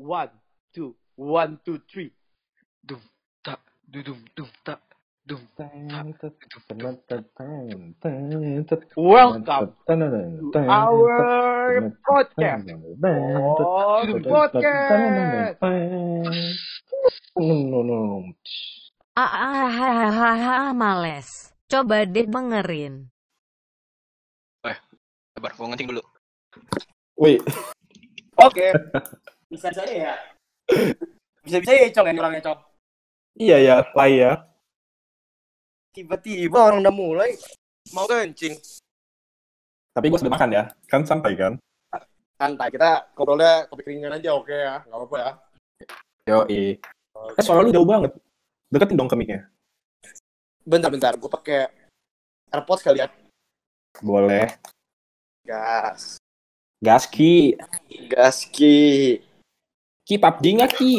One, two, one, two, three. Dum tak dudum dum tak dum Welcome to our podcast. Oh, podcast. Ah, ah, ah, ah, ah, ah, males. Coba deh dengerin. Sabar, gua ngencing dulu. Wih, Oke. Bisa saya ya? Bisa-bisa ya, Cong, yang orangnya, Cong. iya ya, play ya. Tiba-tiba orang udah mulai mau kencing. Tapi gue sudah makan ya, kan santai kan? santai kita ngobrolnya topik ringan aja oke ya nggak apa-apa ya Yo, eh suara lu jauh banget. Deketin dong ke mic-nya. bentar-bentar gue pakai AirPods kali ya Boleh. gas Gas Ki. gas ki Ki PUBG nggak Ki?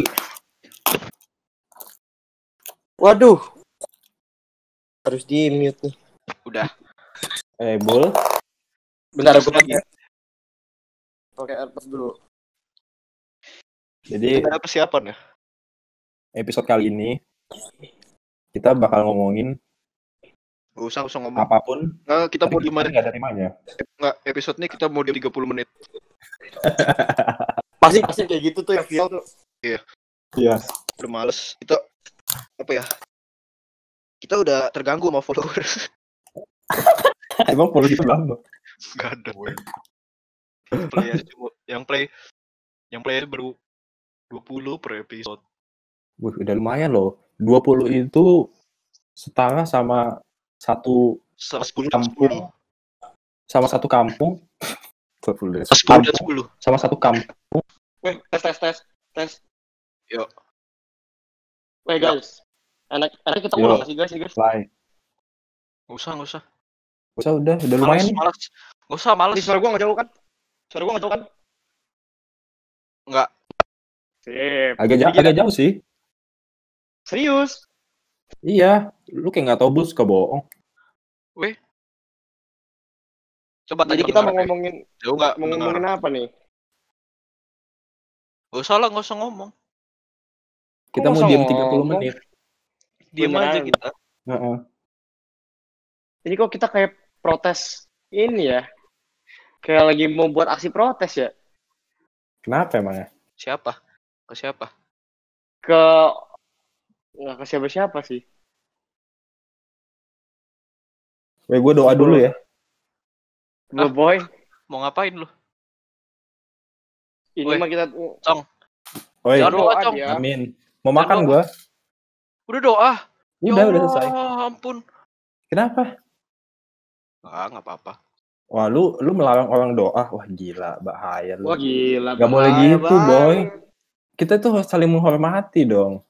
waduh harus di mute nih Udah. Eh, Bul. bentar gue pakai pakai AirPods dulu Jadi Ada persiapan ya? episode kali ini kita bakal ngomongin Gak usah, usah ngomong. apa pun. Nggak, kita mau di mana? nggak ada temanya. Nggak, episode ini kita mau di 30 menit. pasti pasti kayak gitu tuh yang viral tuh Iya. Udah males. Kita, apa ya? Kita udah terganggu sama followers. Emang perlu gitu lama. Gak ada. Play aja cuma- yang play, yang play baru 20 per episode. Wih, udah lumayan loh. 20 itu setara sama satu Sama 10 dan kampung 10. sama satu kampung. 20 dan 10 dan kampung 10. sama satu kampung. Weh, tes tes tes tes Yuk. Weh guys enak enak kita Yo. ulang sih guys guys Lain. Gak usah, gak usah. Usah udah, udah Males, lumayan nih. males. Gak usah, males. Ini suara gue nggak jauh kan suara gue nggak jauh kan Nggak. sip Agak, ja- agak jauh sih. serius Iya, lu kayak nggak tahu bus ke bohong. Coba jadi tanya kita mau ngomongin ya. Jauh nggak? mau ngomongin apa nih Gak usah lah, gak usah ngomong. Kita mau diam ngomong? 30 menit. Diam aja kita. Heeh. Jadi kok kita kayak protes ini ya? Kayak lagi mau buat aksi protes ya? Kenapa emangnya? Siapa? Ke siapa? Ke nggak ke siapa-siapa sih. Weh, gue doa dulu ya. Gue Ah. boy, Mau ngapain lu? Ini Woi. mah kita Woi, Jangan doa, Cong. aja. amin. Mau makan gue? Udah doa. Udah, Ya udah selesai. Ampun. Kenapa? Ah, nggak apa-apa. Wah, lu lu melarang orang doa. Wah, gila, bahaya lu. Wah gila. Gak boleh bahaya gitu, banget. boy. Kita tuh harus saling menghormati dong.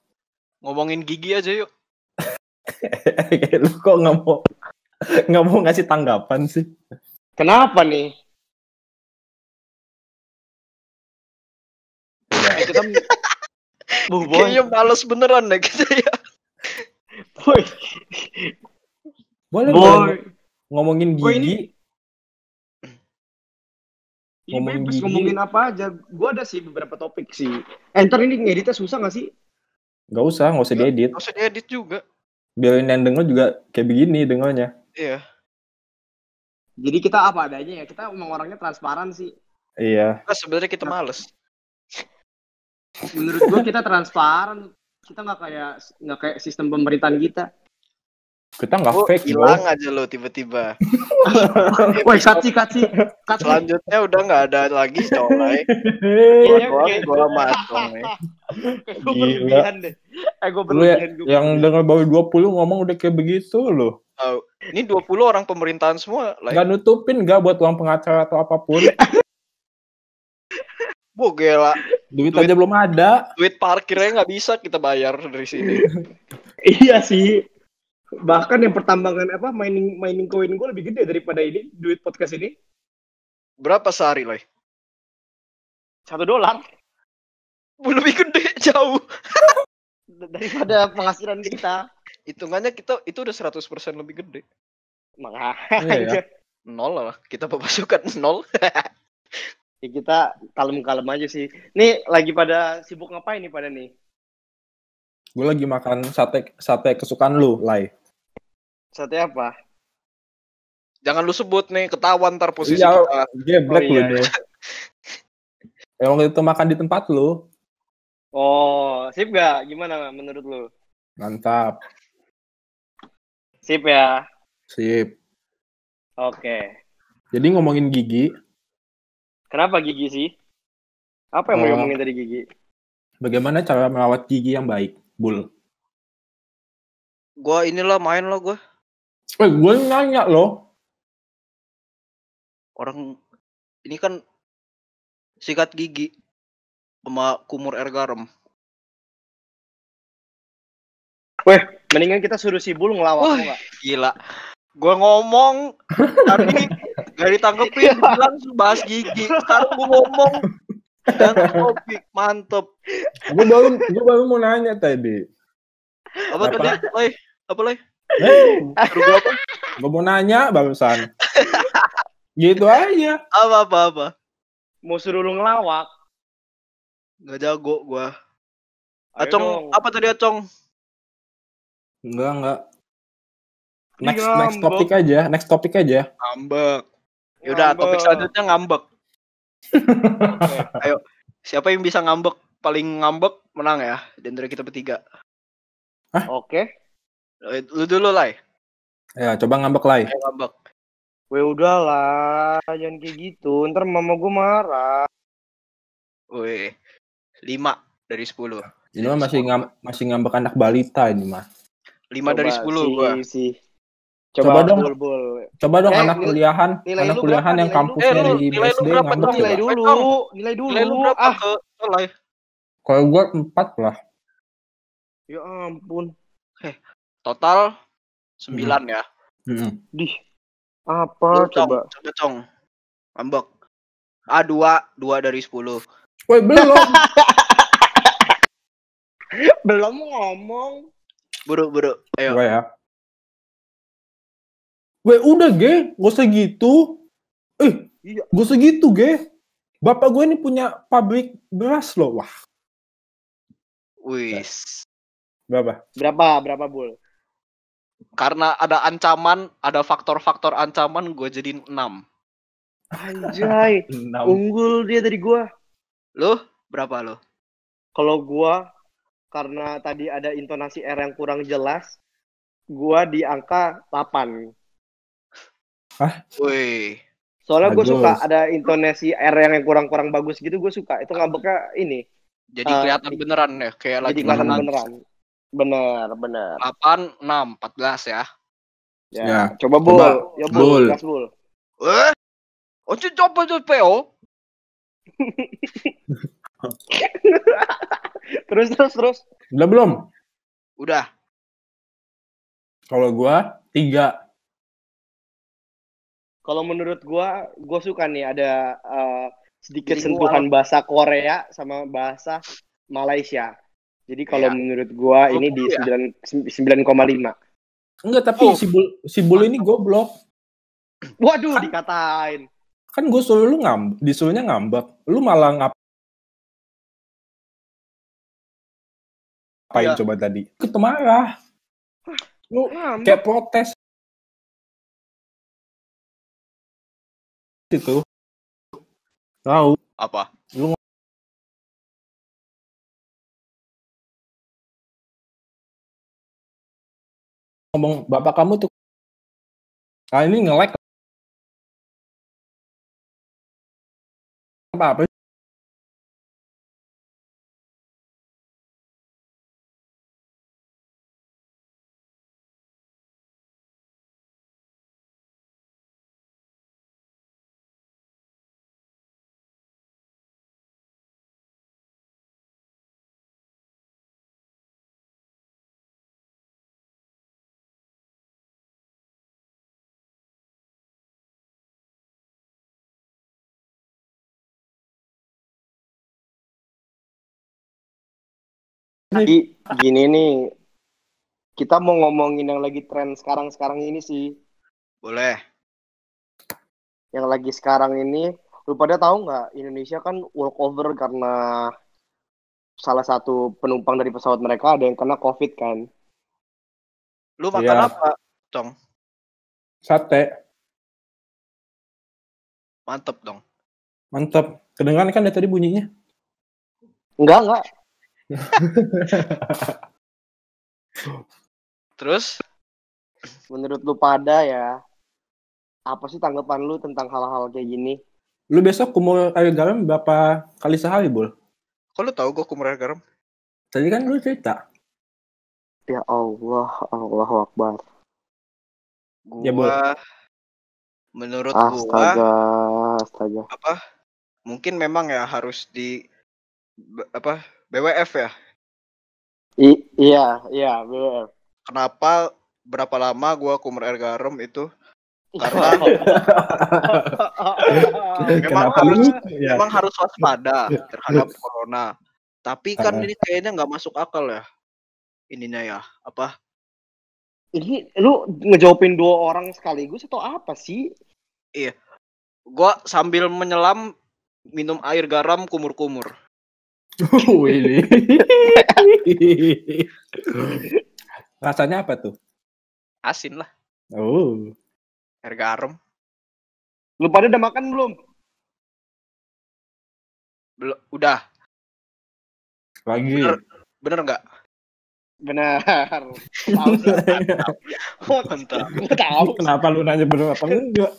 Ngomongin gigi aja yuk. lu kok nggak mau nggak mau ngasih tanggapan sih? Kenapa nih? Udah. Eh, kita Bu boy, Kayaknya males beneran deh kita ya. boy, Boleh boy. ngomongin Boy, gigi. ini- Ini Ngomongin gigi. ngomongin apa aja. Gua ada sih beberapa topik sih. Eh, ntar ini ngeditnya susah gak sih? Gak usah, nggak usah diedit. Nggak usah diedit juga. Biarin yang denger juga kayak begini dengernya. Iya. Jadi kita apa adanya ya. Kita emang orangnya transparan sih. Iya. Nah, sebenarnya kita males. Menurut gua kita transparan. Kita nggak kayak nggak kayak sistem pemerintahan kita. Kita nggak Lu fake, hilang aja lo tiba-tiba. Woi, kaci kaci kaci. Selanjutnya udah nggak ada lagi matong nih. Gue Gila. berlebihan deh. Eh gue ya, berlebihan. gua yang denger baru 20 ngomong udah kayak begitu loh. Ini 20 orang pemerintahan semua. Like, Nggak nutupin nggak buat uang pengacara atau apa pun. Bu gila. Duit Duit. aja belum ada. Duit parkirnya nggak bisa kita bayar dari sini. Iya sih. Bahkan yang pertambangan apa mining mining koin gue lebih gede daripada ini duit podcast ini. Berapa sehari lah? Satu dolar Lebih gede jauh. daripada penghasilan kita. Hitungannya kita itu udah 100% lebih gede. Makanya. Iya ya. Nol lah. Kita pemasukan nol. Ya kita kalem-kalem aja sih. Nih lagi pada sibuk ngapain nih pada nih? Gue lagi makan sate sate kesukaan lu, Lai. Sate apa? Jangan lu sebut nih, ketahuan ntar posisi Iya, kita. geblek Oh, lu iya. deh. Yang waktu itu makan di tempat lu. Oh, sip gak? Gimana menurut lu? Mantap. Sip ya. Sip. Oke. Jadi ngomongin gigi, Kenapa gigi sih? Apa yang mau Oh. ngomongin dari gigi? bagaimana cara merawat gigi yang baik, Bul? Gua inilah main lo gua. Eh, gue nanya loh. Orang ini kan sikat gigi sama kumur air garam. Mendingan kita suruh si Bul ngelawak Wah. Gila. Gua ngomong tadi gak ditanggepin bilang bahas gigi. Sekarang gua ngomong dan topik mantep. Gue baru gue baru mau nanya tadi. Apa Apa? tadi? Lay? Apa? Eh, gua apa? gue mau nanya barusan. gitu aja. Apa apa apa? Mau suruh lu ngelawak? Gak jago gua. Ayo Acong, apa tadi Acong? Enggak, enggak. Next next topik aja, next topik aja. Ngambek. Yaudah, Ngambek. topik selanjutnya ngambek. Ayo, siapa yang bisa ngambek paling ngambek menang ya di antara kita bertiga. Oke. Eh, Lu dulu lah, Ya, coba ngambek lagi. ayo ngambek. Weh udahlah, jangan kayak gitu. Ntar mama gue marah. Wih, 5 dari 10. Ini mah masih ngam, masih ngambek anak balita ini mah. 5 dari 10 Coba gua. si, si. Coba Coba, dong. bul, bul. Coba dong Eh, anak nilai- kuliahan, nilai anak lu kuliahan berapa? yang Nilai lu? kampusnya Eh, lu- di nilai lu BSD berapa ngambek. Nilai dulu, nilai dulu. Nilai lu berapa ah, ke? Kalau gue empat lah. ya ampun. Total 9 ya. Mm-mm. Dih. Lu, Apa Cong, coba? coba Cong. Ngambek. Ah, 2, 2 dari 10. Woi belum. Belum ngomong. Buru, buru. Ayo. Gue ya. Weh udah ge, gak usah gitu. Eh, Iya. gak usah gitu ge. Bapak gue ini punya pabrik beras loh. Wah, Wis. berapa? Berapa? Berapa, Bul? Karena ada ancaman, ada faktor-faktor ancaman, gue jadiin 6. Anjay, Enam. unggul dia dari gua. Lu berapa lu? Kalau gua karena tadi ada intonasi R yang kurang jelas, gua di angka 8. Wih. Soalnya gue suka ada intonasi R yang kurang-kurang bagus gitu, gue suka. Itu ngambeknya ini, Jadi Eh, kelihatan beneran ya, kayak jadi lagi kelihatan menang. beneran. Bener, bener. 8, 6, 14 ya. Ya, Ya, coba coba, ya. Bul, gas Bul. Eh? Ojo coba tuh PO. Terus, terus, terus. Udah belum? Udah. Kalau gue tiga. Kalau menurut gua, gua suka nih ada eh, sedikit Bilingual. sentuhan bahasa Korea sama bahasa Malaysia. Jadi kalau Iya. menurut gua Oh, ini di ya? 9 9,5. Enggak, tapi Oh. si Bul, si Bul ini goblok. Waduh, dikatain. Kan gue suruh lu ngambek, disuruhnya ngambek. Lu malah ngap ngapain Iya. coba tadi? Itu marah. Lu Ngambek. kayak protes. Itu. Tahu. Apa? ngomong bapak kamu tuh ah ini nge-like apa apa Jadi gini nih, kita mau ngomongin yang lagi tren sekarang-sekarang ini sih. Boleh. Yang lagi sekarang ini Lu pada tahu nggak Indonesia kan walkover karena salah satu penumpang dari pesawat mereka ada yang kena COVID kan? Lu makan Iya. apa, Cong? Sate, Mantep dong. mantap. Kedengeran kan dari tadi bunyinya? Enggak enggak. Terus Menurut lu pada ya, apa sih tanggapan lu tentang hal-hal kayak gini? Lu besok kumur air garam berapa kali sehari, Bul? kok lu tahu gue kumur air garam? Tadi kan lu cerita. Ya Allah, Allahu Akbar. Gua Ya, Bul. menurut gua Astaga, astaga. apa? Mungkin memang ya harus di apa? BWF ya. I- iya, iya, BWF. Kenapa berapa lama gua kumur air garam itu? Karena Memang Kenapa harus-? Ya. memang harus waspada terhadap corona. Tapi kan ini kayaknya nggak masuk akal ya. Ininya ya, apa? Ini lu ngejawabin dua orang sekaligus atau apa sih? Gua sambil menyelam minum air garam kumur-kumur. Wih. Rasanya apa tuh? Asin lah, Oh. air garam. Lu pada udah makan belum? Belum, udah. Lagi. Bener. Bener nggak? Benar. Tahu. Mantap. Tahu, Kenapa lu nanya bener apa enggak?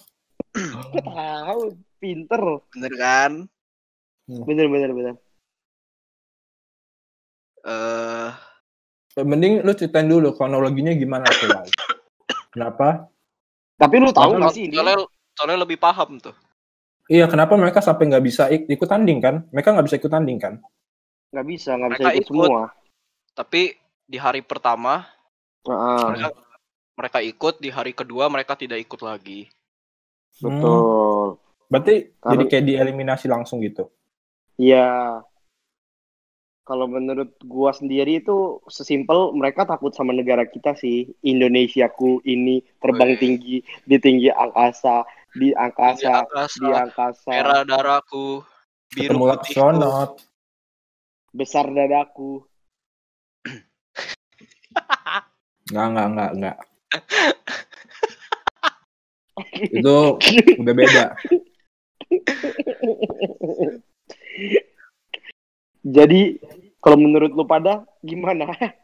tahu. Pinter. Bener kan? Bener, bener, bener. Eh, Mending lu ceritain dulu kronologinya gimana tuh. Kenapa? Tapi lu tahu nggak sih ini? soalnya, soalnya lebih paham tuh. Iya, kenapa mereka sampai nggak bisa ik- ikut tanding kan? Mereka nggak bisa ikut tanding kan? Nggak bisa, nggak bisa ikut ikut. semua. Tapi di hari pertama Heeh, mereka mereka ikut, di hari kedua mereka tidak ikut lagi. Hmm. betul. Berarti Karena- jadi kayak dieliminasi langsung gitu. Iya. Kalau menurut gua sendiri itu sesimpel mereka takut sama negara kita sih. Indonesiaku ini terbang Wih. tinggi di tinggi angkasa, di Di angkasa, angkasa, di angkasa. merah darahku, biru putihku. astronot. Besar dadaku. Enggak, enggak, enggak, enggak. Itu udah beda. Jadi kalau menurut lu pada gimana?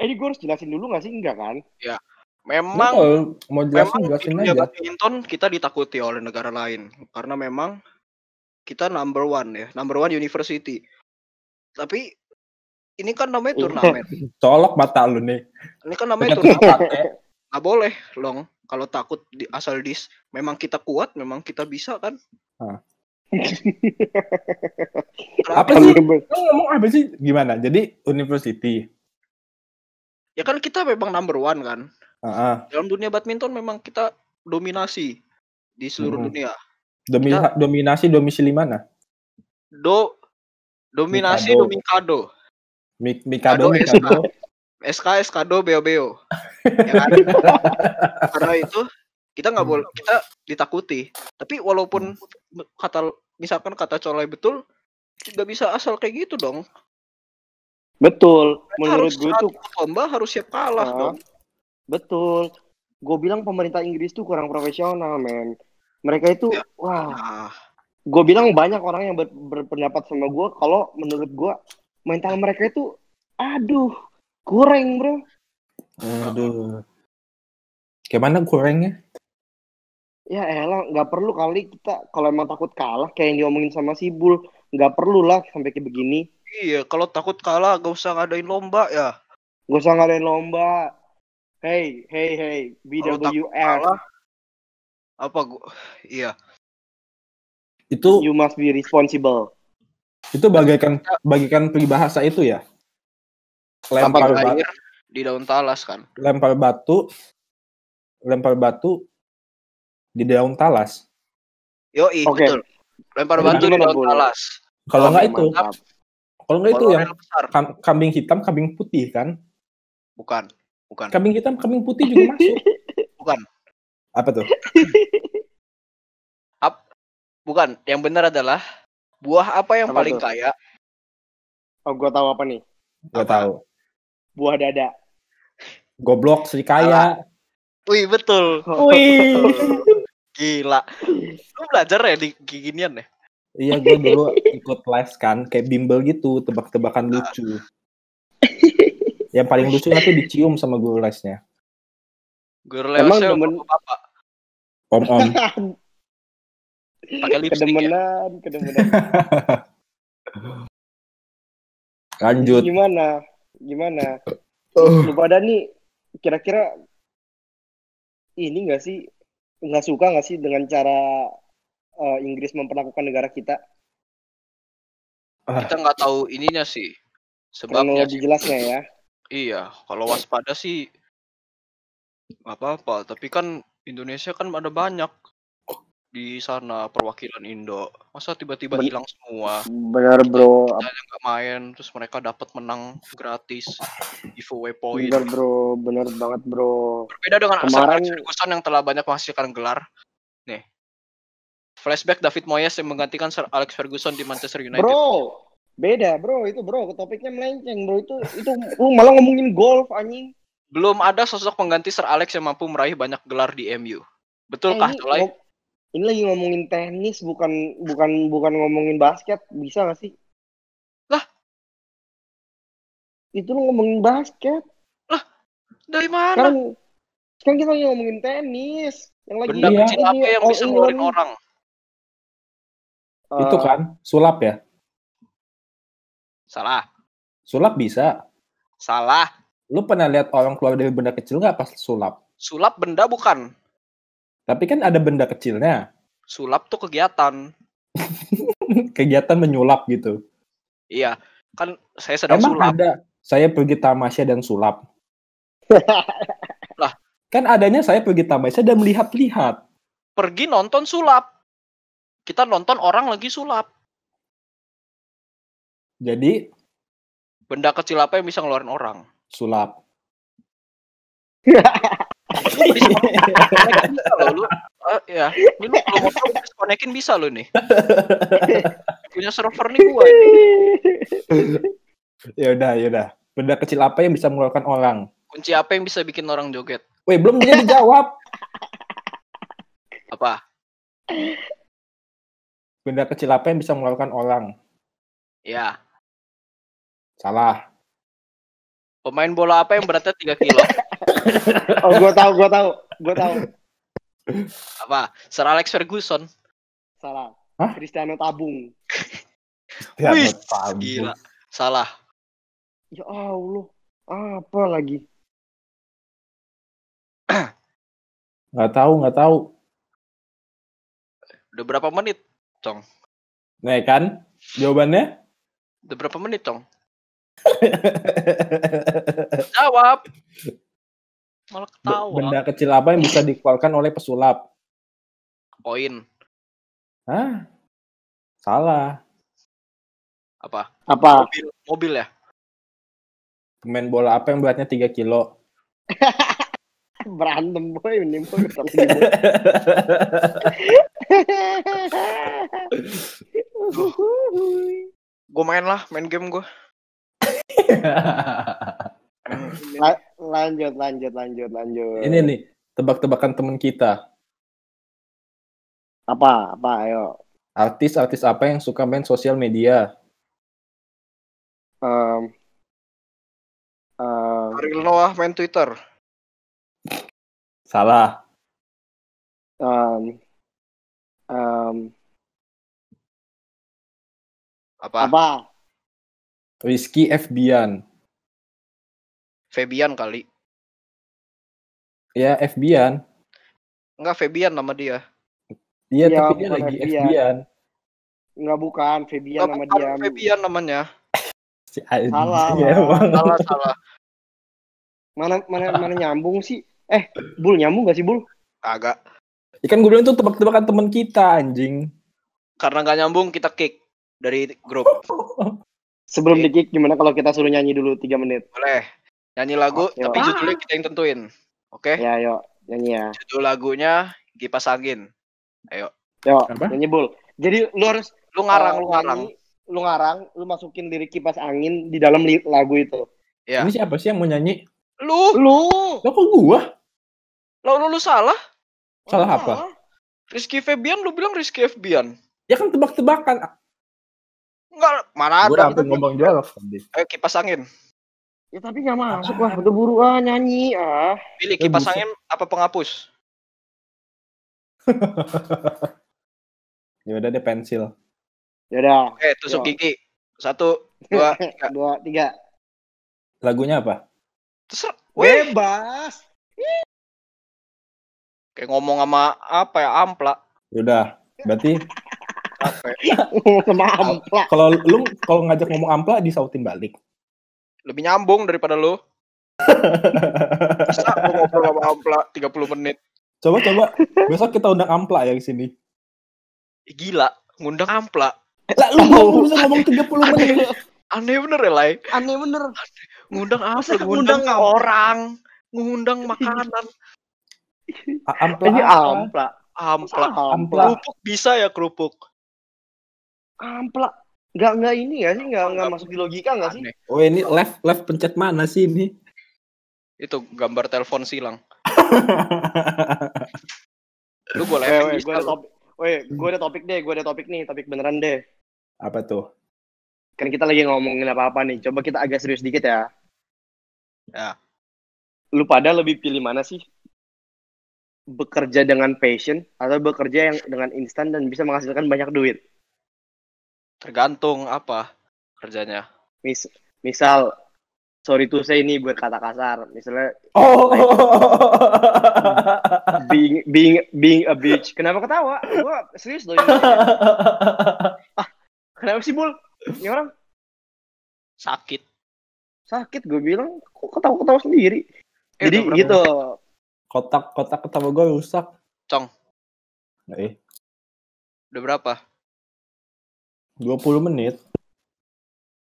Eh, ini gue harus jelasin dulu nggak sih? Enggak kan? Memang Lu kalau mau memang jelasin, di jelasin aja. badminton kita ditakuti oleh negara lain karena memang kita number one ya, number one university. Tapi ini kan namanya Iya. turnamen. Colok mata lu nih. Ini kan namanya turnamen. Nggak boleh, long. Kalau takut di asal dis, memang kita kuat, memang kita bisa kan. Apa sih? Lu ngomong apa sih? Gimana? Jadi university. Ya kan kita memang number one kan. Heeh. Dalam dunia badminton memang kita dominasi di seluruh Mhm. dunia. Domi- Kita- dominasi domisili mana? Do dominasi Mikado. domikado. Mi- Mikado, Mikado, Mikado. SK Beo Beo. Ya kan? Karena itu kita nggak boleh kita ditakuti. Tapi walaupun kata misalkan kata colai betul nggak bisa asal kayak gitu dong. Betul. Menurut gue tuh lomba harus siap kalah Ah. dong. betul. Gue bilang pemerintah Inggris tuh kurang profesional, men. Mereka itu, Ya. wah, Nah, gue bilang banyak orang yang ber- berpendapat sama gue kalau menurut gue mental mereka itu, aduh, kurang bro. Aduh. Gimana gorengnya? Ya elah, nggak perlu kali kita kalau emang takut kalah kayak yang diomongin sama si Bul, nggak perlu lah sampai kayak begini. iya kalau takut kalah gak usah ngadain lomba ya. Gak usah ngadain lomba. Hey, hey, hey, BWF, apa gua iya Itu you must be responsible. itu bagaikan bagaikan peribahasa itu ya. Lempar, ba- air di daun talas kan. lempar batu, lempar batu di daun talas. Yoi, Oke. betul. Lempar batu di daun talas. Kalau Oke, nggak itu, kalau nggak itu yang besar. kam- kambing hitam, kambing putih kan? Bukan, bukan. Kambing hitam, kambing putih juga masuk. Bukan. Apa tuh? Bukan, yang benar adalah buah apa yang Apa paling tuh? kaya? Oh, gua tahu apa nih? Gak Apa? tahu. Buah dada. Goblok Sri Kaya. Wih, betul. Wih. Gila. Lu belajar ya di ginian ya? Iya gue dulu ikut les kan kayak bimbel gitu tebak-tebakan lucu. Yang paling lucu nanti dicium sama guru lesnya. Guru Emang lewasnya demen- bapak Om om. pakai lipstick ya. kedemenan, kedemenan. Lanjut. Gimana? Gimana? Lu pada nih kira-kira ini enggak sih nggak suka nggak sih dengan cara eh, Inggris memperlakukan negara kita? Kita nggak tahu ininya sih. Sebabnya sih. jelasnya ya. Iya, kalau waspada sih nggak apa-apa. Tapi kan Indonesia kan ada banyak di sana perwakilan Indo. Masa tiba-tiba hilang semua? Bener bro, Kita nggak main, terus mereka dapat menang gratis giveaway point. bener bro, bener banget bro. Berbeda dengan Kemarin- Ferguson yang telah banyak menghasilkan gelar. Nih, flashback David Moyes yang menggantikan Sir Alex Ferguson di Manchester United. Bro, beda bro itu bro, topiknya melenceng bro itu itu lu malah ngomongin golf anjing. Belum ada sosok pengganti Sir Alex yang mampu meraih banyak gelar di MU. Betulkah, Eh, ini, ini lagi ngomongin tenis bukan bukan bukan ngomongin basket, bisa gak sih? Lah? Itu lu ngomongin basket. Dari mana? Sekarang sekarang kita lagi ngomongin tenis. Yang lagi Benda Iya. kecil apa yang All bisa ngeluarin orang? Eh, Itu kan sulap ya. Salah. Sulap bisa. Salah. Lu pernah lihat orang keluar dari benda kecil nggak pas sulap? Sulap benda bukan. Tapi kan ada benda kecilnya. Sulap tuh kegiatan. Kegiatan menyulap gitu. Iya. Kan saya sedang Emang sulap. ada saya pergi tamasya dan sulap. Lah. Kan adanya saya pergi tamasya dan melihat-lihat. Pergi nonton sulap. Kita nonton orang lagi sulap. Jadi Benda kecil apa yang bisa ngeluarin orang? sulap. Bisa loh lu. Ah, ya. Ini lu kalau mau tahu disconnectin bisa lo nih. Punya server nih gua. ya udah, ya udah. Benda kecil apa yang bisa mengeluarkan orang? Kunci apa yang bisa bikin orang joget? Weh, belum dia dijawab. Apa? Benda kecil apa yang bisa mengeluarkan orang? Ya. Salah. Pemain bola apa yang beratnya 3 kilo? oh, gua tahu, gua tahu, gua tahu. Apa? Sir Alex Ferguson. Salah. Hah? Cristiano Tabung. Ya, Wih, tabung. gila. Salah. Ya Allah, apa lagi? Nggak tahu, nggak tahu. Udah berapa menit? Nah, kan? Jawabannya? Udah berapa menit, Tong? Jawab. Malah ketawa. Benda kecil apa yang bisa dikeluarkan oleh pesulap? Koin. Hah? Salah. Apa? Apa? Mobil. Mobil ya? Pemain bola apa yang beratnya 3 kilo? Berantem boy, ini boy. Gue main lah, main game gue. La- lanjut, lanjut, lanjut, lanjut. Ini nih, tebak-tebakan teman kita. Apa? Apa? Ayo. Artis-artis apa yang suka main sosial media? Um, um, Ariel Noah main Twitter. Salah. um, um, Apa? apa? Rizky F. Bian. Fabian kali. Ya, F. Bian. Enggak, Fabian nama dia. Iya, Iya, tapi dia bukan lagi F. F. Bian. Bian. Enggak bukan, Febian nama bukan dia. Fabian namanya. Si Salah, emang. Salah, salah. Mana mana mana nyambung sih? Eh, Bul nyambung gak sih Bul? Agak. Ya kan gue bilang itu tebak-tebakan teman kita, anjing. Karena nggak nyambung, kita kick dari grup. Sebelum Oke. di kick gimana kalau kita suruh nyanyi dulu 3 menit? Boleh. Nyanyi lagu, Oke, tapi judulnya kita yang tentuin. Oke? Ya, yuk, nyanyi ya. Judul lagunya Kipas Angin. Ayo. Yuk, Apa? nyanyi Bul. Jadi lu harus Lu ngarang, eh, lu ngarang. nyanyi, lu ngarang, lu masukin lirik kipas angin di dalam lagu itu. Ya. Ini siapa sih yang mau nyanyi? Lu, Lu Lo kok gua? lu, lu, lu salah. Salah apa? Rizky Febian, lu bilang Rizky Febian. Ya kan tebak-tebakan. Enggak, mana Gue ada. udah sampai ngomong tadi. Ayo kipas angin. Ya tapi nggak masuk lah, udah buru ah nyanyi ah. Pilih kipas angin apa penghapus? Ya udah deh pensil. Yaudah, Oke, tusuk Yo. gigi. Satu, dua, tiga. dua, tiga. Lagunya apa? Terserah. Bebas. kayak ngomong sama apa ya, ampla. Ya udah. Berarti Apa ya? Sama ampla. kalau lu kalau ngajak ngomong ampla disautin balik. Lebih nyambung daripada lu. Bisa lu ngobrol sama ampla 30 menit. Coba coba besok kita undang ampla ya di sini. Gila, ngundang ampla. Lah lu ngomong bisa ngomong 30 menit. Aneh bener ya, Lai. Aneh bener. Ngundang apa? Ngundang ngundang orang. Ngundang makanan. A- Ampla. Ini ampla. Ampla. Ampla. Kerupuk bisa ya kerupuk. Ampla. Nggak nggak ini ya sih nggak nggak masuk di logika nggak sih? Oh ini left left pencet mana sih ini? Itu gambar telepon silang. Lu gue weh, gue ada topik. Weh, gue ada topik deh, gue ada topik nih, topik beneran deh. apa tuh? Kan kita lagi ngomongin apa-apa nih. Coba kita agak serius dikit ya. Ya. Lu pada lebih pilih mana sih? Bekerja dengan passion atau bekerja yang dengan instan dan bisa menghasilkan banyak duit? Tergantung apa kerjanya. Mis misal, sorry to say ini buat kata kasar. Misalnya Oh. being being being a bitch. Kenapa ketawa? Gua serius loh ini. Kenapa sih, Bul? Ini orang Sakit. sakit gue bilang kok ketawa-ketawa sendiri. Eh, Jadi gitu. kotak kotak ketawa gue rusak. Cong. Eh, Udah berapa? 20 menit.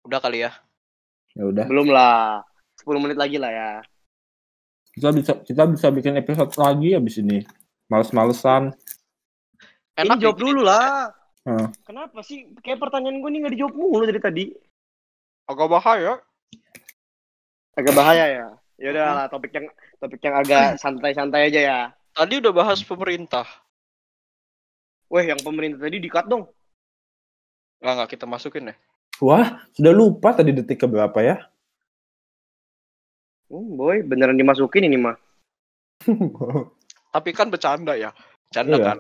Udah kali ya. Ya udah. Belum lah. 10 menit lagi lah ya. Kita bisa kita bisa bikin episode lagi habis ini. Males-malesan. Enak ini jawab dulu lah. Hmm. Heeh. Kenapa sih? Kayak pertanyaan gue nih gak dijawab mulu dari tadi. Agak bahaya. Agak bahaya ya. Ya udah lah topik yang topik yang agak santai-santai aja ya. Tadi udah bahas pemerintah. Weh, yang pemerintah tadi di-cut dong. Nggak, nggak kita masukin deh. Wah, sudah lupa tadi detik ke berapa ya? Hmm, boy, beneran dimasukin ini mah. Tapi kan bercanda ya. Bercanda Iya. kan.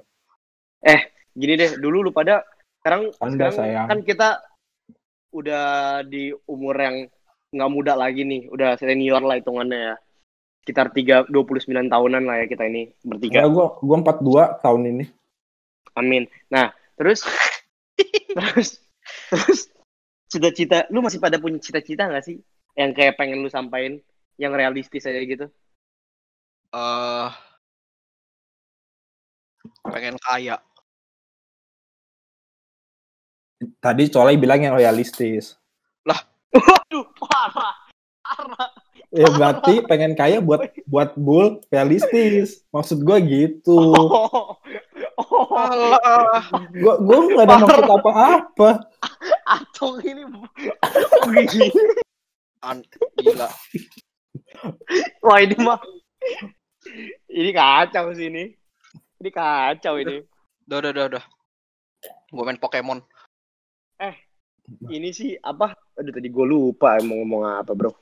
Gini deh, dulu lu pada sekarang Anda sekarang sayang. kan kita udah di umur yang nggak muda lagi nih, udah senior lah hitungannya ya. Sekitar 3 29 tahunan lah ya kita ini bertiga. Karena gue gue 42 tahun ini. Amin. Nah, terus terus terus cita-cita lu masih pada punya cita-cita nggak sih yang kayak pengen lu sampaikan yang realistis aja gitu? eh pengen kaya. Tadi Colai bilang yang realistis. Waduh, parah. Parah. Ya berarti pengen kaya buat buat bull realistis. Maksud gue gitu. Oh. Oh. Alah. Gue gue nggak ada maksud apa-apa. Atong ini. An- gila. Wah, ini mah ini kacau sih ini. Ini kacau ini. Udah, udah, udah, udah. Gue main Pokemon. Ini sih apa? Aduh tadi gue lupa mau ngomong apa, Bro.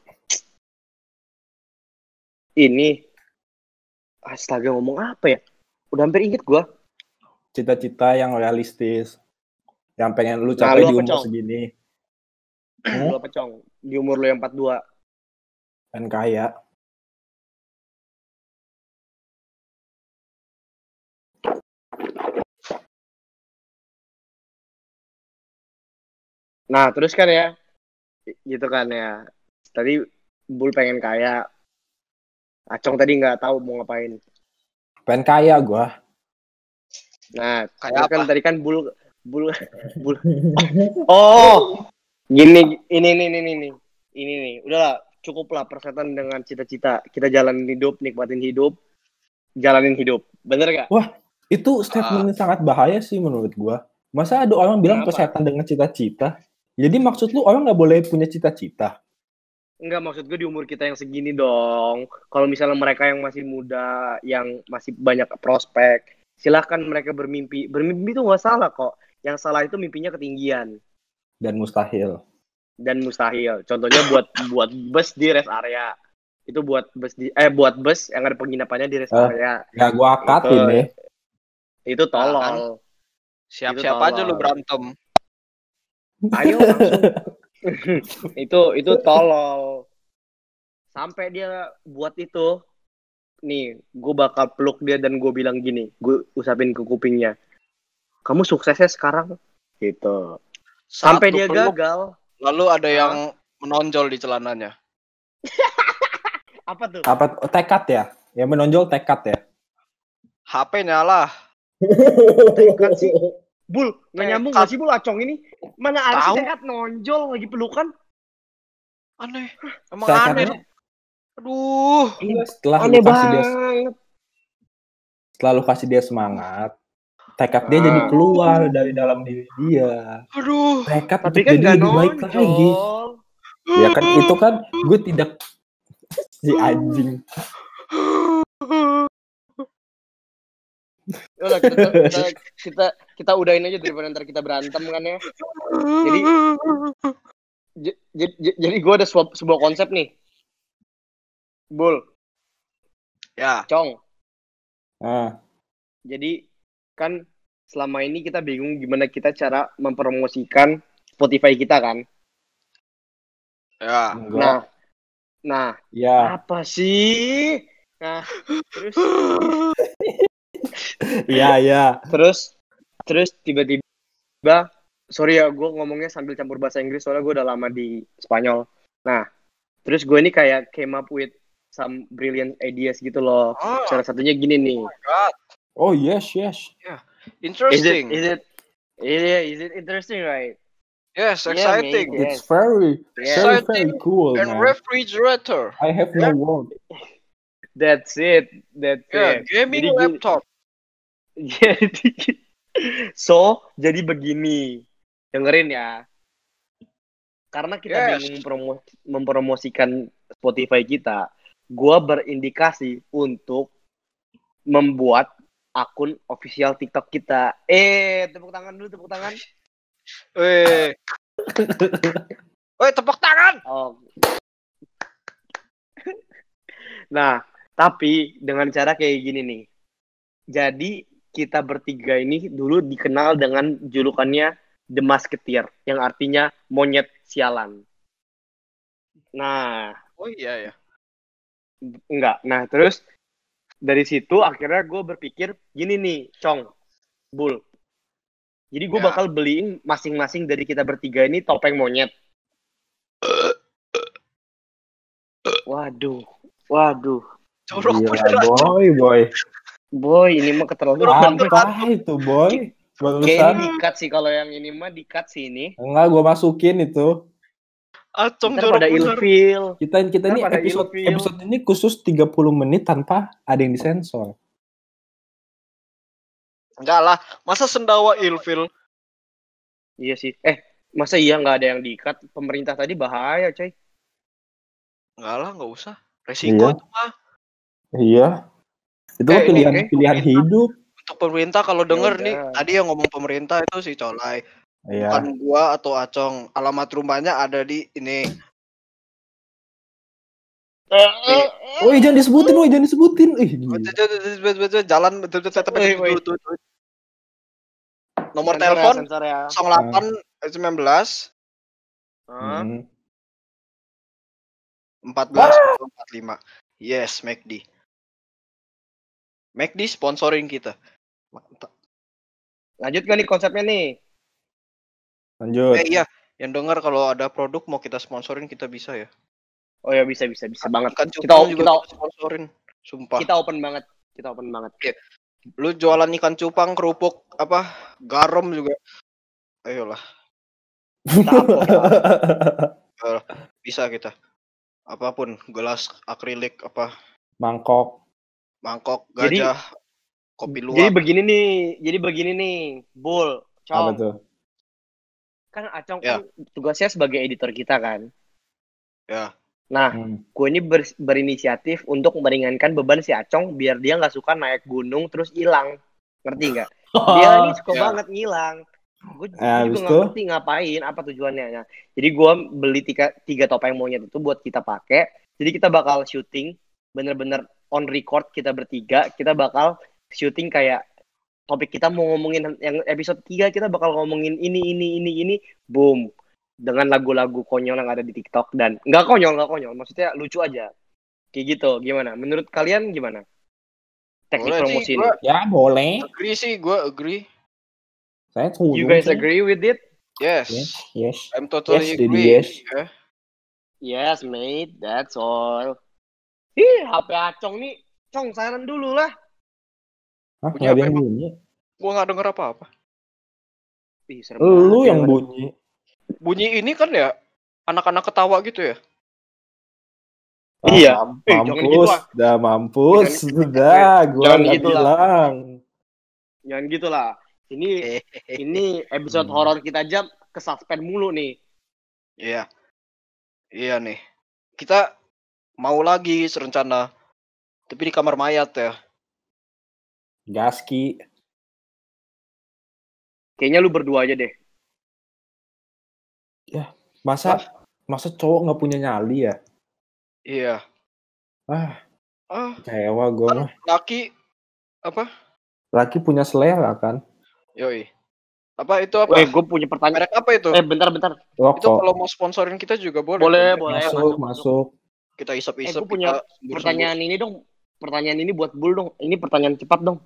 Ini astaga ngomong apa ya? Udah hampir inget gua. Cita-cita yang realistis. Yang pengen lu Nah, capai lu di umur Cong? segini. Lu apa, Cong? Di umur lu yang 42. Pengen kaya. Nah, terus kan ya, gitu kan ya. Tadi Bul pengen kaya. Acong tadi nggak tahu mau ngapain. Pengen kaya gue. Nah, Kayak kan apa? tadi kan Bul Bul Bul. Oh, gini ini ini ini ini ini nih. Udahlah, cukuplah persetan dengan cita-cita. Kita jalanin hidup, nikmatin hidup, jalanin hidup. Bener gak? Itu statement yang sangat bahaya sih menurut gue. Masa ada orang bilang Kenapa? kesehatan dengan cita-cita? Jadi maksud lu orang nggak boleh punya cita-cita? Enggak maksud gue di umur kita yang segini dong. Kalau misalnya mereka yang masih muda, yang masih banyak prospek, silahkan mereka bermimpi. Bermimpi itu nggak salah kok. Yang salah itu mimpinya ketinggian Dan mustahil. dan mustahil. Contohnya buat buat bus di rest area. Itu buat bus di eh buat bus yang ada penginapannya di rest Ah. area. Ya gua akatin Itu- deh. Itu tolol. Siap-siap Itu aja lu berantem. Ayo itu itu tolol. Sampai dia buat itu, nih, gue bakal peluk dia dan gue bilang gini, gue usapin ke kupingnya, kamu suksesnya sekarang, gitu. Saat Sampai dia peluk, gagal, Lalu ada yang menonjol di celananya. apa tuh? Apa tekad ya? Yang menonjol tekad ya. HP nyala. Tekad sih. Bul, nggak nyambung gak sih Bul acong ini? Mana ada tekad nonjol lagi pelukan? Aneh. Emang Tekadnya- aneh. Aduh. Iya, setelah Aneh lu kasih dia banget. setelah lu kasih dia semangat, tekad dia Ah. jadi keluar dari dalam diri dia. Aduh. Tekad Tapi kan jadi gak lebih baik lagi. Ya kan itu kan gue tidak si anjing. Udah kita, kita, kita, kita udahin aja daripada ntar kita berantem kan ya. Jadi j- j- j- jadi gue ada sebuah, sebuah konsep nih. Bul, Ya. Cong. Ah, Jadi kan selama ini kita bingung gimana kita cara mempromosikan Spotify kita kan. Ya. enggak. Nah, nah ya, apa sih? Nah, terus iya, iya. terus terus tiba-tiba sorry ya gue ngomongnya sambil campur bahasa Inggris soalnya gue udah lama di Spanyol nah terus gue ini kayak came up with some brilliant ideas gitu loh Oh, salah satunya gini nih God. Oh, yes, yes. is it Interesting. is it yeah is it interesting right Yes, Yeah, exciting. mate. It's very, Yeah. very, very Exciting cool, And man. refrigerator. I have no word. that's it that's Ya, it gaming Jadi laptop. jadi so jadi begini dengerin ya karena kita Yes. bingung mempromo- mempromosikan Spotify kita gua berindikasi untuk membuat akun official TikTok kita eh tepuk tangan dulu tepuk tangan Weh. Weh, tepuk tangan. oh nah tapi dengan cara kayak gini nih jadi kita bertiga ini dulu dikenal dengan julukannya The Musketeer yang artinya monyet sialan. Nah, Oh iya ya. Enggak. Nah, terus dari situ akhirnya gue berpikir gini nih, Cong, Bul. Jadi gue Ya. bakal beliin masing-masing dari kita bertiga ini topeng monyet. Waduh, waduh. Jorok Gila, beneran. boy, boy. Boy, ini mah keterlaluan. Apa itu, boy? Kayaknya Barusan. di-cut sih kalau yang ini mah di-cut sih ini. Enggak, gua masukin itu. Acong Ntar jorok pada bener. ilfil. Kita kita ini pada episode ilfil. episode ini khusus 30 menit tanpa ada yang disensor. Enggak lah. Masa sendawa ilfil? Iya sih. Eh, masa iya nggak ada yang di-cut? Pemerintah tadi bahaya, coy. Enggak lah, enggak usah. Resiko Iya. itu mah. Iya. Itu Eh, ini, pilihan eh, pilihan hidup. Untuk pemerintah kalau denger udah. nih, tadi yang ngomong pemerintah itu si Colai. Iya. Bukan gua atau Acong. Alamat rumahnya ada di ini. Oh, iya, jangan disebutin, oh, jangan disebutin. Ih. Jalan betul betul tuh. Nomor ya, telepon sensor ya. 08 19 Hah? Hmm. 14 45. Yes, McD. McD sponsoring kita. Mantap. Lanjut gak nih konsepnya nih? Lanjut. Eh iya, yang dengar kalau ada produk mau kita sponsorin kita bisa ya. Oh ya bisa bisa bisa banget. Ikan Kita cupang juga kita kita sponsorin. Sumpah. kita open banget. Kita open banget. Lu jualan ikan cupang, kerupuk, apa, garam juga. Ayolah, Kita bisa kita. Apa pun, gelas akrilik, apa, Mangkok. mangkok, Jadi- gajah, kopi Jadi luwak. begini nih, jadi begini nih, Bull. Apa Cong, tuh? Kan Acong Ya. kan tugasnya sebagai editor kita kan. Ya. Nah, Hmm. gue ini ber- berinisiatif untuk meringankan beban si Acong biar dia nggak suka naik gunung terus hilang. Ngerti nggak? Dia ini suka Ya. banget ngilang. Gue Eh, juga nggak itu? ngerti ngapain, apa tujuannya. Nah, jadi gue beli tiga, tiga topeng monyet itu buat kita pakai. Jadi kita bakal syuting bener-bener on record kita bertiga. Kita bakal syuting kayak topik kita mau ngomongin yang episode 3 kita bakal ngomongin ini ini ini ini boom dengan lagu-lagu konyol yang ada di TikTok dan nggak konyol nggak konyol maksudnya lucu aja kayak gitu gimana menurut kalian gimana teknik Boleh sih, promosi ini gua- Ya boleh. Agree sih, gue agree. Saya setuju. you guys sih. agree with it Yes. Yes, yes. I'm totally Yes, agree. yes. Ya. yes mate that's all ih HP acong nih cong saran dulu lah Hah, Punya apa yang bunyi. Gua nggak denger apa-apa. Ih, serem Lu banget yang bunyi. Bunyi ini kan ya anak-anak ketawa gitu ya. Ah, Iya. Eh, jangan gitu, mampus, ah. dah mampus, sudah, gua Jangan nggak gitu lah. bilang. jangan gitu lah ini ini episode Hmm. horor kita aja kesuspend mulu nih Iya. Iya nih. Kita mau lagi serencana. Tapi di kamar mayat ya. Gaski. kayaknya lu berdua aja deh Masa masa cowok nggak punya nyali ya? Iya. Ah, Ah, kecewa gue mah. laki apa? Laki punya selera kan? Yoi. Apa itu apa? eh gue punya pertanyaan Merek apa itu? eh bentar bentar itu Rokok. kalau mau sponsorin kita juga boleh. boleh tuh. boleh Masuk, masuk. Kita isap-isap. Eh, gua punya kita pertanyaan ini dong pertanyaan ini buat Bull dong ini pertanyaan cepat dong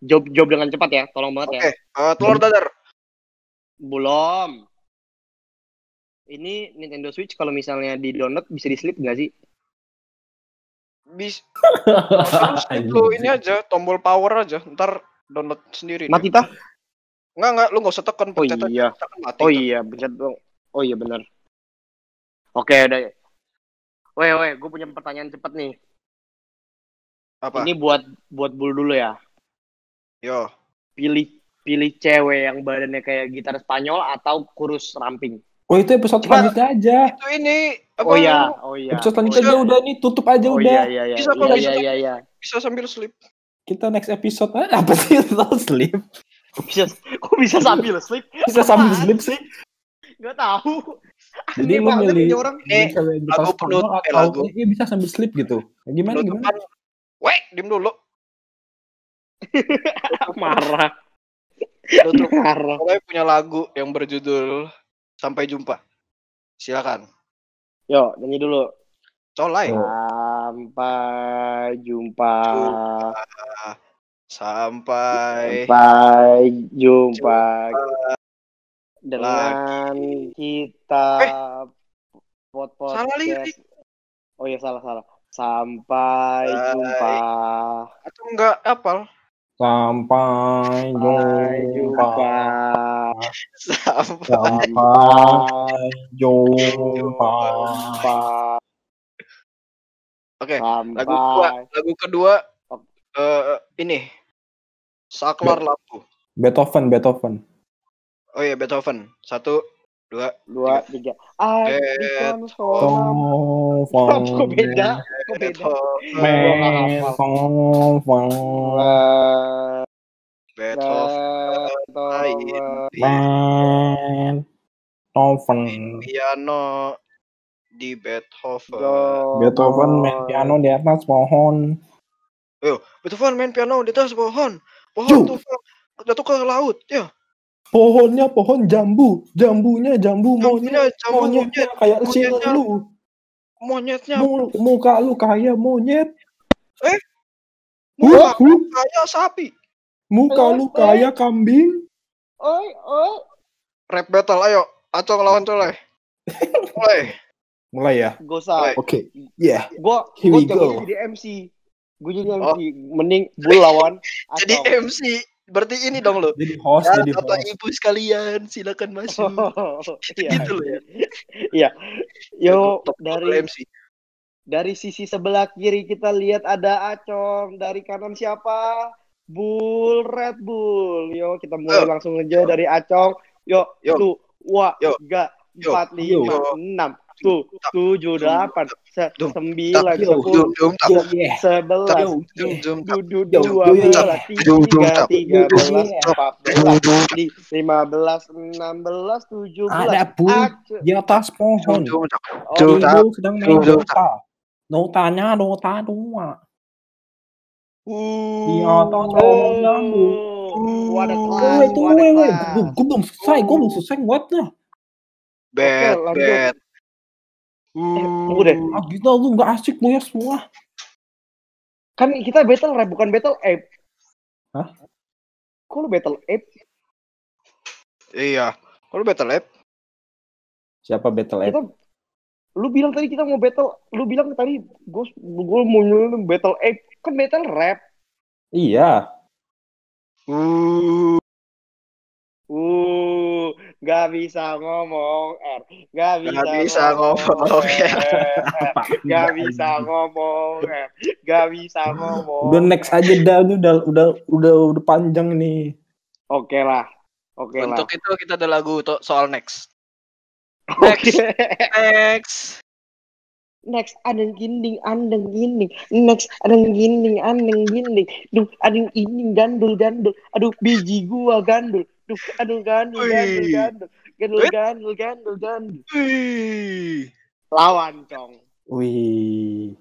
jawab jawab dengan cepat ya tolong banget Oke, ya eh, telur dadar. belum ini Nintendo Switch kalau misalnya di download bisa di slip nggak sih Bis. Terus lu ini aja tombol power aja, ntar download sendiri. mati tah Enggak enggak, lu nggak usah tekan oh pencet aja, iya tekan mati. oh iya bener dong oh iya benar oke udah Weh, weh, gue punya pertanyaan cepat nih. Apa? Ini buat buat Bull dulu ya. Yo. Pilih pilih cewek yang badannya kayak gitar Spanyol atau kurus ramping. Oh itu episode Coba- selanjutnya aja. Itu ini apa? Oh iya, oh iya. Episode oh, selanjutnya iya. aja udah nih tutup aja Oh udah. iya iya iya. Bisa kok, Iya bisa. iya iya iya. Bisa sambil sleep. Kita next episode ah, apa sih Total sleep? Bisa kok bisa sambil sleep? Bisa sambil sleep sih. Gak tahu. Jadi lu milih ini orang. Ini cewek gitar lagu penutup, eh, atau lagu. iya bisa sambil sleep gitu. Ya, gimana gimana? Weh, diem dulu. Marah. Penutup. Marah. Pokoknya punya lagu yang berjudul Sampai Jumpa. Silakan. Yo, nyanyi dulu. Colai. Sampai jumpa. Sampai Sampai jumpa dengan kita pot Salah lirik. Oh iya salah salah. Sampai Bye. jumpa. atau enggak apal? Sampai jumpa. Sampai Sampai jumpa. Sampai. Oke, Sampai. lagu kedua, lagu kedua eh ini Saklar Lampu. Beethoven, Beethoven. Oh iya Beethoven. Satu, dua, Dua, tiga. So Kok beda? Kok beda? Beethoven. Beethoven. Beethoven. Piano di Beethoven. Beethoven main piano di atas pohon. Beethoven main piano di atas pohon. Pohon tuh jatuh ke laut. Ya. Pohonnya pohon jambu, jambunya jambu monyet, jambu monyetnya monyet. kayak si Monyetnya. lu, Monyetnya Mu- muka lu kayak monyet, muka Huh, huh. kayak sapi. muka lu kayak kambing. Oi, oi. Rap battle, ayo. Acong lawan Coleh. Coleh. Mulai ya. Usah. Oke. Yeah. Gua Here gua we jadinya go. jadi MC. Gue jadi Oh. MC. Mending gue lawan. Jadi. MC. Berarti ini dong lo. Jadi host, Ya, jadi Bapak host. Ibu sekalian, silakan masuk. Iya. gitu loh ya. Iya. Yo dari MC. dari sisi sebelah kiri kita lihat ada Acong, dari kanan siapa? Bull, Red Bull. Yo, kita mulai Yo. langsung aja dari Acong. Yo, Yo. tuh, wah, Yo. Yo. empat, lima, enam, tuh, tujuh, delapan, sembilan, sepuluh, sebelas, dua belas, tiga, tiga belas, empat belas, li- lima belas, enam belas, tujuh belas. Ada di atas pohon. Oh. Ibu sedang main Dota. Dotanya Dota 2. Di atas pohon. Oh. Gue gue belum selesai, gue belum selesai buat dah. Bet, lanjut. bet. tunggu deh. Ah, kita lu nggak asik lu ya semua. Kan kita battle rap bukan battle ape. Hah? Kok lu battle ape? Iya. Kalau battle lab, Siapa battle app? Kita lu bilang tadi kita mau battle, lu bilang tadi gue gue mau nyuruh battle ape. Kan battle rap. Iya. uh, Uh, gak bisa ngomong R. Gak bisa, Nggak bisa ngomong, R. Gak bisa ngomong R. Gak bisa ngomong. Udah next aja dah, ini udah udah udah udah panjang nih. Oke lah. Oke lah. untuk itu kita ada lagu to- soal next. Oke. Next. Next, adeng ginding, andeng ginding. Next, adeng ginding, andeng ginding. Duh, adeng ini gandul, gandul. Aduh, biji gua gandul. Duh, aduh gandul, gandul, gandul. Gandul, gandul, gandul, gandul. Wih. Lawan, Cong. Wih.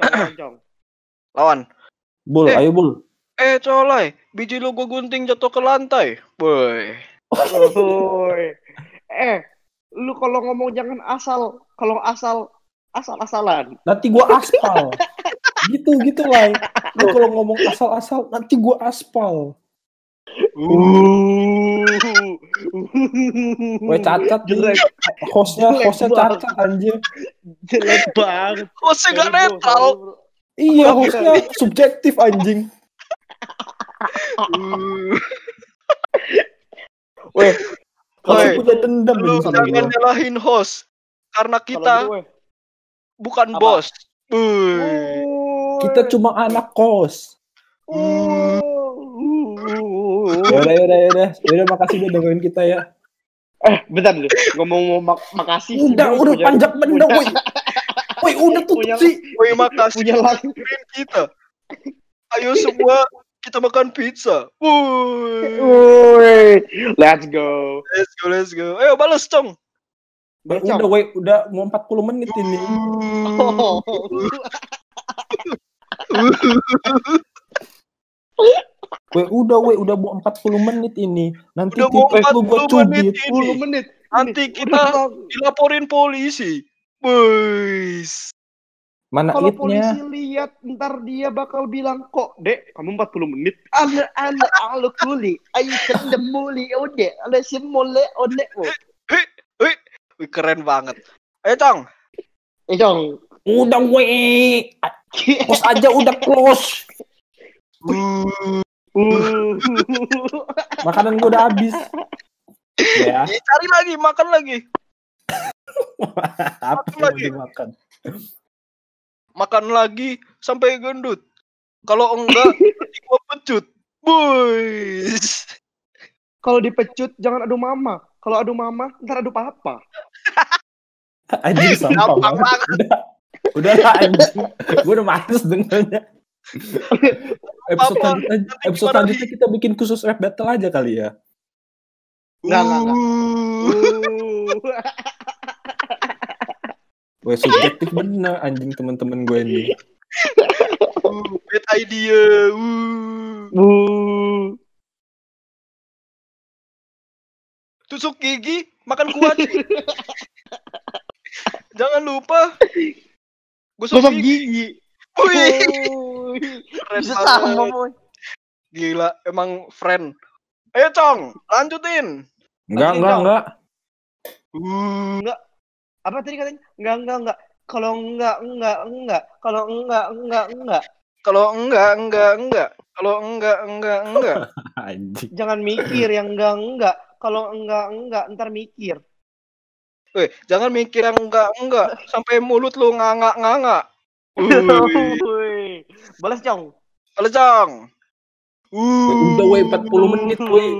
Cong, Cong, Cong. Lawan. Bul, Eh. ayo bul. Eh, colai. Biji lu gua gunting jatuh ke lantai. Boy. Woi. Eh, lu kalau ngomong jangan asal. Kalau asal, asal-asalan. Nanti gua aspal. gitu gitu lah. Lu kalau ngomong asal-asal nanti gua aspal. Uh. Woi cacat Jelek. Hostnya hostnya cacat anjir. jelek banget. Oh, saya gak netral. Iya hostnya subjektif anjing. Weh, Kalau Woi, punya dendam lu jangan nyalahin host. Karena kita bukan Apa? bos. Woi. Kita cuma anak kos. Uh. Yaudah, yaudah, yaudah. Yaudah, makasih udah dengerin kita ya. Eh, bentar deh. Ngomong mau mak makasih. sih, Udah, udah punya- panjang punya- woi. Woi, udah tutup Punya- sih. Woi, makasih Punya lagi. dengerin kita. Ayo semua kita makan pizza. Woi. Woi, let's go. Let's go, let's go. Ayo balas, Cong. Udah, woi, udah mau 40 menit ini. Oh. Woi, udah, woi, udah mau 40 menit ini. Nanti Udah mau tipes lu gua 40 menit cubit. ini. 10 menit. Nanti Ini, kita udah, dilaporin polisi. Boys. Mana kalau polisi lihat ntar dia bakal bilang kok dek kamu 40 menit ana ana alo kuli ayo kendem muli ode ala simole ode Wih, wih, keren banget. Ayo, Cong. eh jong Udah, woi. Kos aja udah close. Uh. Makanan gua udah habis. Ya, cari lagi, makan lagi. apa yang mau lagi. dimakan? Makan lagi sampai gendut. Kalau enggak, gua pecut. Boys. kalau dipecut jangan adu mama kalau adu mama ntar adu papa Anjing sampah banget. Udah, udah lah anjing. Gue udah males dengernya. Episode Apa? selanjutnya, Nanti episode selanjutnya kita bikin khusus rap battle aja kali ya. Enggak, enggak, enggak. Wah subjektif bener anjing temen-temen gue ini. Uh, bad idea. Uh. Uh. Tusuk gigi, makan kuaci. Jangan lupa. Gosok gosok gigi. gigi Wih, Wih. Keren bisa sama boy Gila, emang friend. Ayo, Cong, lanjutin. Enggak, enggak, enggak. Uh. apa tadi katanya enggak enggak enggak kalau enggak enggak enggak kalau enggak enggak enggak Kalau enggak, enggak, enggak. Kalau enggak, enggak, enggak. Anjing. jangan mikir yang enggak enggak kalau enggak enggak ntar mikir Weh, jangan mikir yang enggak, enggak. Sampai mulut lu nganga-nganga. Wih, Wih. Balas cong Halo, Cong. Udah weh 40 menit weh.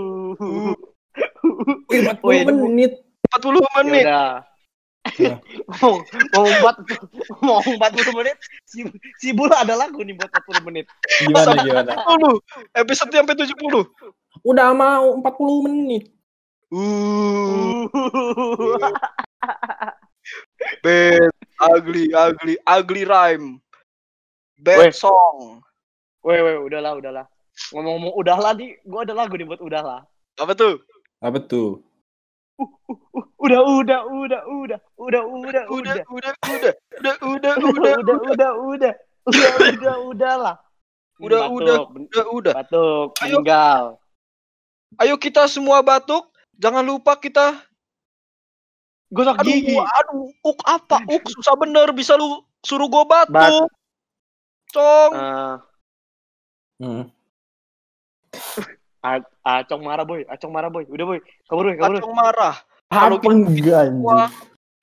Weh 40 Weh, ini- menit. 40 menit. Yaudah. Ya. mau mau empat mau empat puluh menit si si Bul ada lagu nih buat 40 menit Gimana gimana? 70. Episode sampai 70. Udah mau 40 menit. Uh, bad, ugly, ugly, ugly rhyme. Bad Weh. song. weh weh udahlah udahlah ngomong-ngomong udahlah nih gua ada lagu nih buat udahlah Apa tuh? Apa tuh? udah udah udah udah udah udah Udah, udah udah, udah, udah, udah, udah udah, udah udah udah udah udah udahlah Udah, udah, Batuk, udah, udah. batuk Ayo. meninggal Ayo kita semua batuk. Jangan lupa kita. gosok Aduh, gigi aduh, uk apa? Uk susah bener. Bisa lu suruh gua Bat- batuk. Cong. Eh, Hmm. A- Acong marah boy, Acong marah boy, udah boy, kabur boy, kabur. Acong marah. Kalau anjing?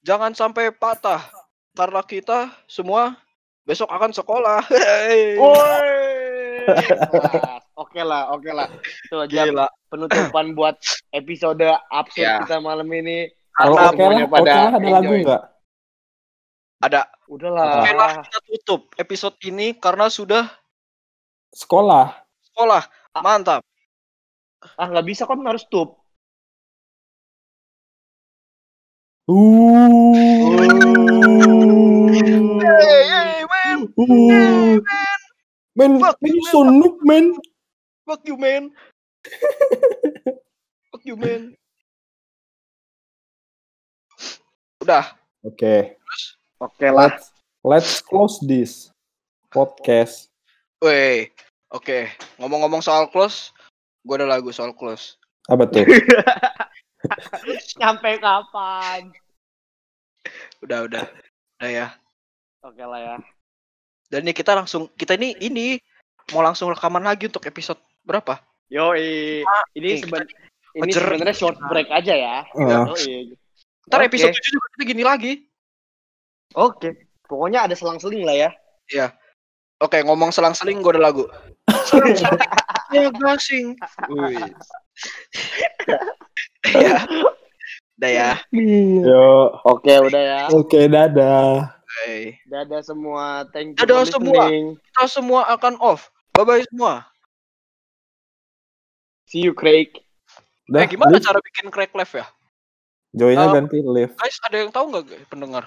jangan sampai patah. Karena kita semua besok akan sekolah. Hey. Woi. Oke lah, oke lah. Itu aja Gila. penutupan buat episode absurd Ya. kita malam ini. Kalau oke lah, oke pada lah ada lagu enggak? Ada. Udahlah. Lah kita tutup episode ini karena sudah Sekolah. sekolah. Mantap. Ah nggak bisa kan harus tutup. Hey, hey, man. Uh. Men, Fuck men you, so noob, man. Fuck you, man. Fuck you, man. Udah. Oke, Oke lah. let's let's close this podcast. Weh. Oke. Ngomong-ngomong soal close, gua ada lagu soal close. Apa tuh? Sampai kapan? Udah, udah. Udah ya. Oke lah ya. Dan ini kita langsung kita ini ini mau langsung rekaman lagi untuk episode berapa? Yoi. Ini Nih, seben ini sebenarnya short break aja ya. Yoi. Ntar Oke. episode 7 juga kita gini lagi. Oke. Pokoknya ada selang-seling lah ya. Oke, ngomong selang-seling gue ada lagu. Selang-seling ya gasing. Wih. ya. Udah ya. Yo, Oke, udah ya. oke, dadah. Oke. Dadah semua. Thank you Dadah semua. Kita semua akan off. Bye-bye semua. See you, Craig. Dah, eh, gimana live. cara bikin crack live ya? Joinnya Uh, ganti live. Guys, ada yang tahu nggak guys, pendengar?